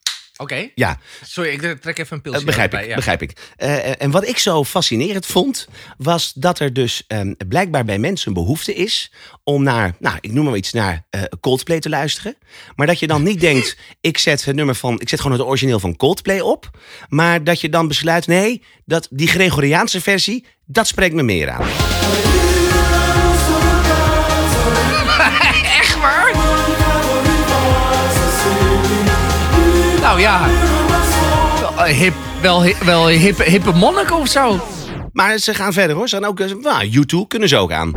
Oké. Ja, Sorry, ik trek even een pilsje dat begrijp ik. ja. Begrijp ik. Eh, en wat ik zo fascinerend vond, was dat er dus ehm, blijkbaar bij mensen een behoefte is om naar, nou, ik noem maar iets, naar eh, Coldplay te luisteren. Maar dat je dan niet denkt, ik zet het nummer van, ik zet gewoon het origineel van Coldplay op. Maar dat je dan besluit, nee, dat die Gregoriaanse versie, dat spreekt me meer aan. Nou ja. Wel, eh, hip, wel, wel hippe, hippe monnik of zo. Maar ze gaan verder hoor. Ze gaan ook, eh, nou, U2 kunnen ze ook aan.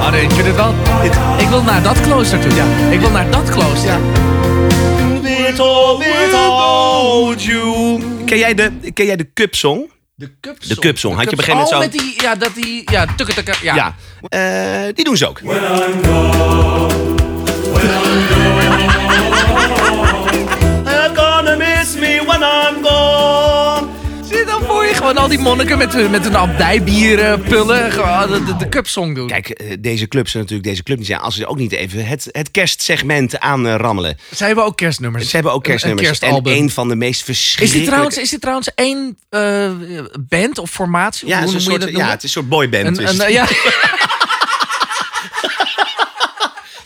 Oh nee, ik vind het wel... Ik wil naar dat klooster toe. Ja. Ik wil naar dat klooster. Ken jij de, ken jij de Cup Song? De cup De Cup Song. Had je gegeven Oh, moment met die... Ja, dat die... Ja, tukke, tukke, ja. Ja. Eh, die doen ze ook. I'm gewoon al die monniken met, hun- met hun abdijbier eh, pullen. Gewoon de, de, de cupsong doen. Kijk, eh, deze clubs zijn natuurlijk deze club niet zijn als ze ook niet even het, het kerstsegment aan eh, rammelen. Zij hebben ook kerstnummers. Ze hebben ook kerstnummers. Een. En een van de meest Is verschrikkelijke... dit, trouwens, is dit trouwens één eh, band of formatie? Ja, Hoe het is, een soort, ja, het is een soort boyband. Een- is een- het. ja.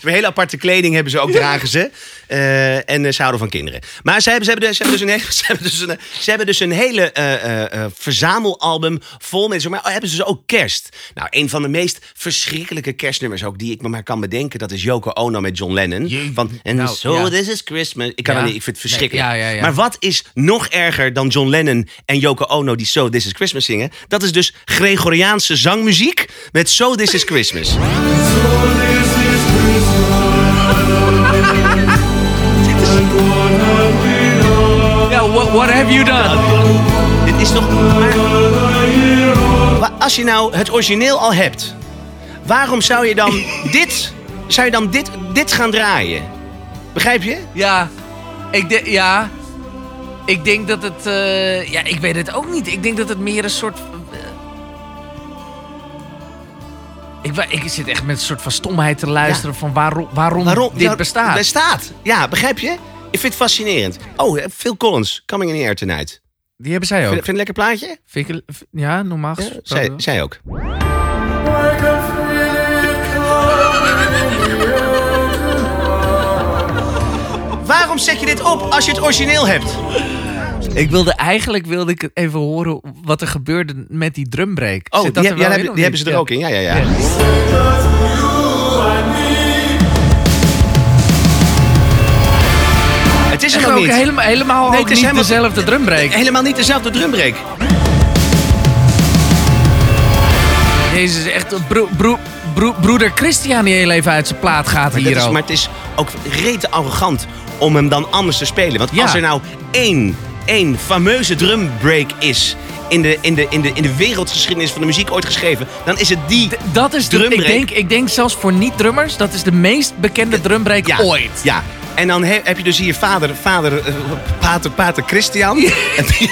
Een hele aparte kleding hebben ze ook, dragen ze. Eh, en eh, ze houden van kinderen. Maar ze hebben, ze hebben, dus, ze hebben, dus, een, hele- ze hebben, dus, een, ze hebben dus een hele eh, eh, eh, verzamelalbum vol met... Maar oh, hebben ze dus ook kerst. Nou, een van de meest verschrikkelijke kerstnummers ook... die ik me maar kan bedenken, dat is Yoko Ono met John Lennon. Je- Van, and nou, so ja. this is Christmas. Ik, kan Ja. niet, ik vind het verschrikkelijk. Nee, ja, ja, ja. Maar wat is nog erger dan John Lennon en Yoko Ono... die So This Is Christmas zingen? Dat is dus Gregoriaanse zangmuziek met So This Is Christmas. Ja, what, what have you done? Dit is toch. Maar, als je nou het origineel al hebt, waarom zou je dan dit, zou je dan dit, dit gaan draaien? Begrijp je? Ja, ik, de, ja, ik denk dat het... eh, ja, ik weet het ook niet. Ik denk dat het meer een soort... eh, ik, ik zit echt met een soort van stomheid te luisteren van waarom, waarom, Waarom dit Ja, bestaat. Bestaat. Ja, begrijp je? Ik vind het fascinerend. Oh, Phil Collins, Coming in the Air Tonight. Die hebben zij ook. vind je een lekker plaatje? Vind ik, ja, normaal Ja, zij, zij ook. Waarom zet je dit op als je het origineel hebt? Ik wilde eigenlijk wilde ik even horen wat er gebeurde met die drumbreak. Oh, Zit die, heb- er wel die, in, of die hebben ze er Ja. ook in. Ja, ja, ja. Ja. Het is er nog ook niet. helemaal, helemaal Nee, het is niet helemaal- dezelfde drumbreak. Helemaal niet dezelfde drumbreak. Jezus, echt bro, bro, bro- broeder Christian die heel even uit zijn plaat gaat Maar, hier is, maar het is ook rete arrogant om hem dan anders te spelen. Want Ja. als er nou één, één fameuze drumbreak is in de, in, de, in, de, in de wereldgeschiedenis van de muziek ooit geschreven, dan is het die. Dat is de, ik, denk, ik denk zelfs voor niet-drummers, dat is de meest bekende drumbreak Ja, ooit. Ja. En dan heb je dus hier vader, vader eh, pater, pater Christian. En, die,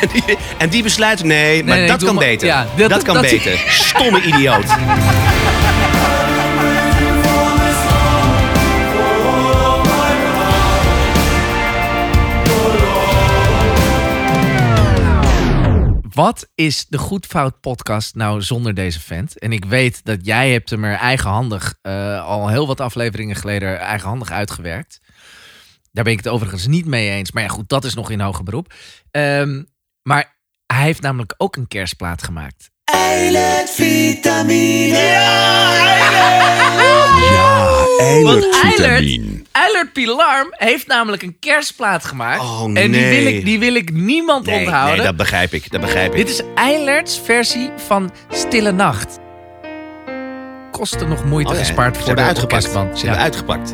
en, die, besluit, nee, maar dat, kan beter. dat, kan beter. Stomme idioot. Wat is de goed fout podcast nou zonder deze vent? En ik weet dat jij hebt hem er eigenhandig eh, al heel wat afleveringen geleden eigenhandig uitgewerkt. Daar ben ik het overigens niet mee eens. Maar ja, goed, dat is nog in hoger beroep. Ehm, maar hij heeft namelijk ook een kerstplaat gemaakt. Eilet vitamine. Want Eilert, Eilert Pilarm heeft namelijk een kerstplaat gemaakt. Oh, En die wil, nee. ik, die wil ik niemand Nee, onthouden. nee, dat begrijp ik. Dat begrijp ik. Dit is Eilerts versie van Stille Nacht. Kostte nog moeite Oh ja, gespaard voor de hebben uitgepakt. Ze hebben uitgepakt.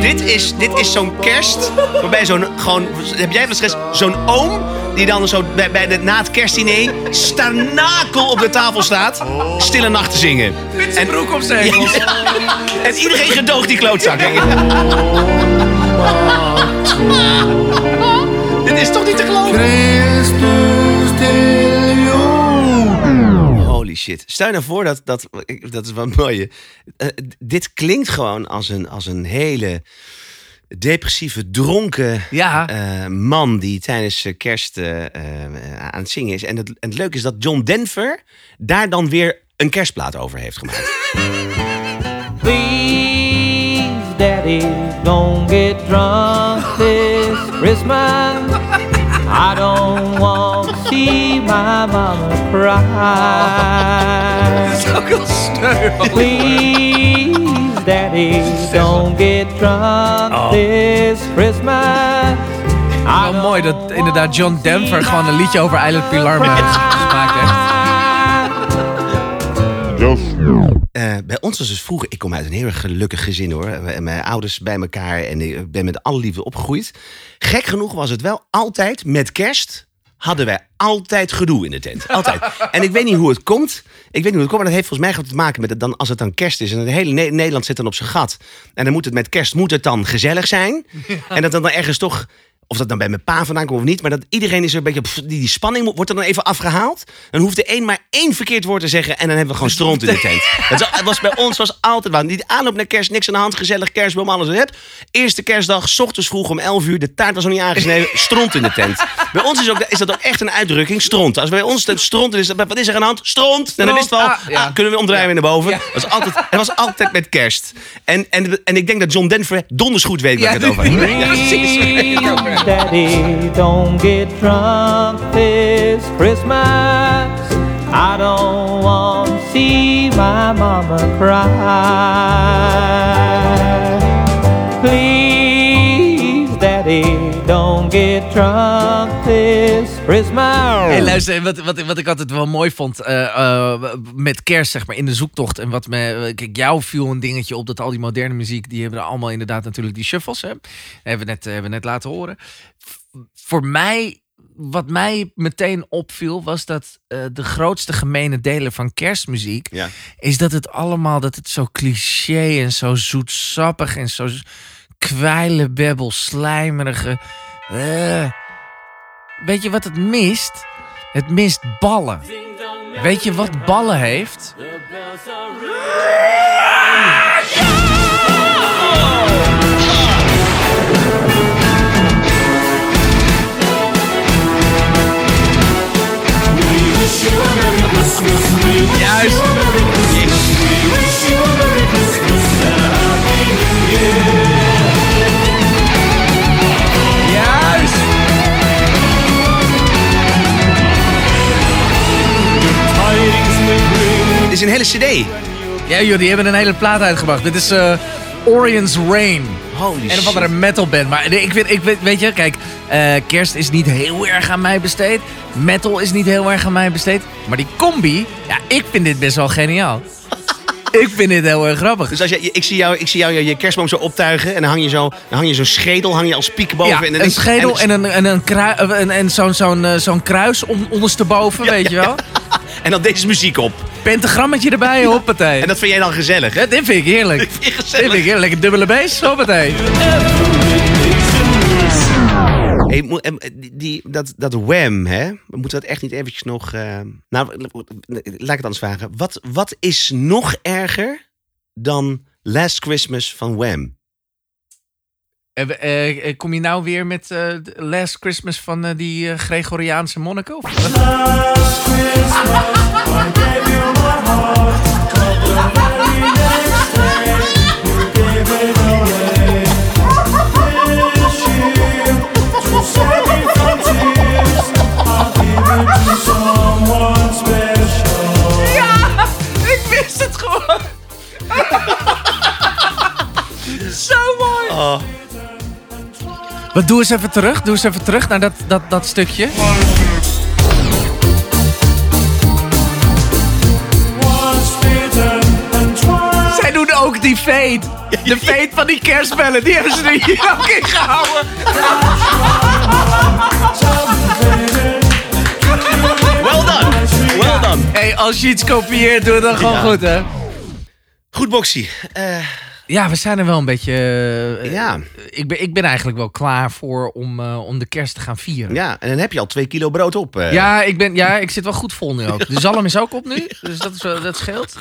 Dit is, dit is zo'n kerst. Waarbij zo'n. Gewoon, heb jij wel eens? Zo'n oom. Die dan zo bij, bij de, na het kerstdiner. Starnakel op de tafel staat. Stille nacht te zingen. Met zijn broek op zijn. Ja. En iedereen gedoogt die klootzak. denk ik. Dit is toch niet te geloven? Holy shit. Stel je nou voor dat, dat, dat is wel mooi. Eh, dit klinkt gewoon als een, als een hele depressieve, dronken Ja. eh, man die tijdens eh, kerst eh, eh, aan het zingen is. En het, en het leuke is dat John Denver daar dan weer een kerstplaat over heeft gemaakt. Please, Daddy, don't get drunk this Christmas. I don't want see my mama cry. Please, Daddy, don't get drunk this Christmas. I Wel mooi dat inderdaad John Denver gewoon een liedje over Eilert Pilarm heeft gemaakt heeft. Eh, bij ons was het vroeger, ik kom uit een heel erg gelukkig gezin hoor. En Mijn ouders bij elkaar en ik ben met alle liefde opgegroeid. Gek genoeg was het wel altijd met kerst. Hadden wij altijd gedoe in de tent. Altijd. En ik weet niet hoe het komt. Ik weet niet hoe het komt, maar dat heeft volgens mij te maken met het dan, als het dan kerst is. En het hele Ne- Nederland zit dan op zijn gat. En dan moet het met kerst moet het dan gezellig zijn. En dat dan, dan ergens toch. Of dat dan bij mijn pa vandaan komt of niet. Maar dat iedereen is er een beetje. pff, die, die spanning wordt er dan even afgehaald. Dan hoeft de een maar één verkeerd woord te zeggen. En dan hebben we gewoon stront in de tent. Het was- het bij ons was altijd waar. Die aanloop naar kerst, niks aan de hand. Gezellig kerstboom, alles. Hup. Eerste kerstdag, 's ochtends vroeg om 11 uur. De taart was nog niet aangesneden. Stront in de tent. Bij ons is, ook, is dat ook echt een uitdrukking. Stront. Als bij ons het stront is, wat is er aan de hand? Stront. En dan wist wel, Ah, ja. ah, kunnen we omdraaien weer naar boven. Ja. Dat was altijd, het was altijd met kerst. En, en, en ik denk dat John Denver donders goed weet waar Ja, ik het over heb. Ja, precies. Daddy, don't get drunk this Christmas. I don't want to see my mama cry. Please, Daddy, don't get drunk this Christmas. Hey, luister, wat, wat, wat ik altijd wel mooi vond eh, eh, met kerst, zeg maar, in de zoektocht. En wat me, kijk, jou viel een dingetje op dat al die moderne muziek, die hebben allemaal inderdaad natuurlijk die shuffles, hè. Hebben we net, hebben we net laten horen. Voor mij, wat mij meteen opviel, was dat eh, de grootste gemene delen van kerstmuziek, Ja. is dat het allemaal, dat het zo cliché en zo zoetsappig en zo kwijlenbebbel, slijmerige... eh, Weet je wat het mist? Het mist ballen. Weet je wat ballen heeft? Juist. Is een hele cd. Ja joh, die hebben een hele plaat uitgebracht. Dit is eh Orion's Rain. Holy En een shit. andere metalband. Maar nee, ik vind, ik weet, weet je, kijk, eh, kerst is niet heel erg aan mij besteed. Metal is niet heel erg aan mij besteed. Maar die combi, ja, ik vind dit best wel geniaal. Ik vind dit heel erg grappig. Dus als je, ik zie jou, ik zie jou je, je kerstboom zo optuigen en dan hang je zo, dan hang je zo'n schedel, hang je als piek boven. Ja, en dan een schedel en, een, en, een krui- en, en zo'n zo'n eh, zo'n kruis om, ondersteboven, weet je wel. en dan deze muziek op. Pentagrammetje erbij, hoppatee. En dat vind jij dan gezellig? Ja, dit vind ik heerlijk. Dit vind Dit vind ik heerlijk. Lekker dubbele beest, hoppatee. Hey, mo- em, die, die- dat, dat Wham, hè? We moeten dat echt niet eventjes nog... eh, Nou, laat ik het anders vragen. Wat, wat is nog erger dan Last Christmas van Wham? Eh, eh, eh, kom je nou weer met eh, Last Christmas van eh, die eh, Gregoriaanse monniken? Of? Ja, ik wist het gewoon. Zo mooi. Wat doe eens even terug. Doe eens even terug naar dat, dat, dat stukje. Zij doen ook die fade. De fade van die kerstbellen. Die hebben ze er hier ook in gehouden. Well done. Well done. Hey, als je iets kopieert, doe het dan gewoon Ja. goed, hè? Goed, Boxy. Eh, Ja, we zijn er wel een beetje... eh, ja. ik, ben, ik ben eigenlijk wel klaar voor om, eh, om de kerst te gaan vieren. ja, en dan heb je al twee kilo brood op. eh. Ja, ik, ben, ja, ik zit wel goed vol nu ook. De zalm is ook op nu, dus dat, is, wel- dat scheelt.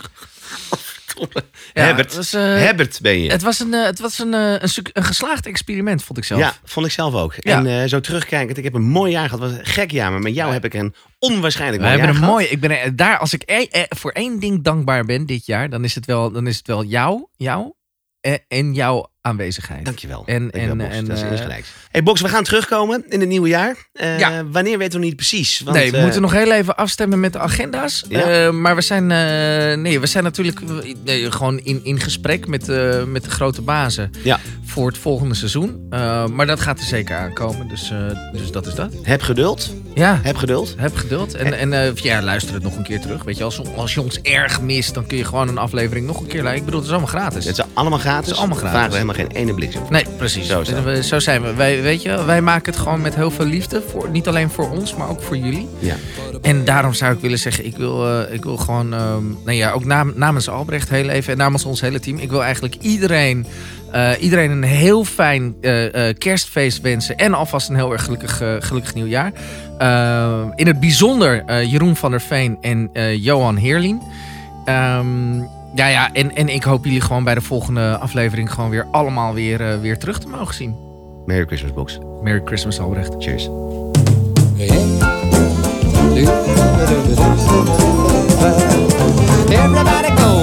Ja, Herbert. het was, eh, Herbert ben je. Het was, een, eh, het was een, eh, een, geslaagd experiment, vond ik zelf. Ja, vond ik zelf ook. Ja. En zo terugkijkend, ik heb een mooi jaar gehad. Was een gek jaar, maar met jou heb ik een onwaarschijnlijk We mooi hebben jaar een gehad. mooi. Ik ben daar, als ik e- e- voor één ding dankbaar ben dit jaar, dan is het wel, dan is het wel jou, jou en, en jouw aanwezigheid. Dankjewel. En, Dankjewel, en, Box. en, dat is eh. Hey Box, we gaan terugkomen in het nieuwe jaar. Eh, Ja. Wanneer weten we niet precies. Want, nee, we eh, moeten nog heel even afstemmen met de agenda's. Ja. Maar we zijn, nee, we zijn natuurlijk nee, gewoon in, in gesprek met, met de grote bazen Ja. voor het volgende seizoen. Maar dat gaat er zeker aankomen. Dus, dus dat is dat. Heb geduld. Ja. Heb geduld. Heb geduld. En, en ja, luister het nog een keer terug. Weet je, als, als je ons erg mist, dan kun je gewoon een aflevering nog een keer luisteren. Ik bedoel, het is allemaal gratis. Het is allemaal gratis. Het is allemaal We gratis. vragen er helemaal geen ene bliksem. Nee, precies. Zo. We- Zo zijn we. Wij, weet je, wij maken het gewoon met heel veel liefde. Voor, niet alleen voor ons, maar ook voor jullie. Ja. En daarom zou ik willen zeggen, ik wil, eh, ik wil gewoon, ehm, nou ja, ook nam- namens Albrecht heel even en namens ons hele team. Ik wil eigenlijk iedereen, eh, iedereen een heel fijn eh, kerstfeest wensen. En alvast een heel erg gelukkig, gelukkig nieuwjaar. Eh, in het bijzonder Jeroen van der Veen en Johan Heerlien. Ehm, ja, ja, en, en ik hoop jullie gewoon bij de volgende aflevering gewoon weer allemaal weer, eh, weer terug te mogen zien. Merry Christmas Box. Merry Christmas, Albrecht. Cheers. Everybody go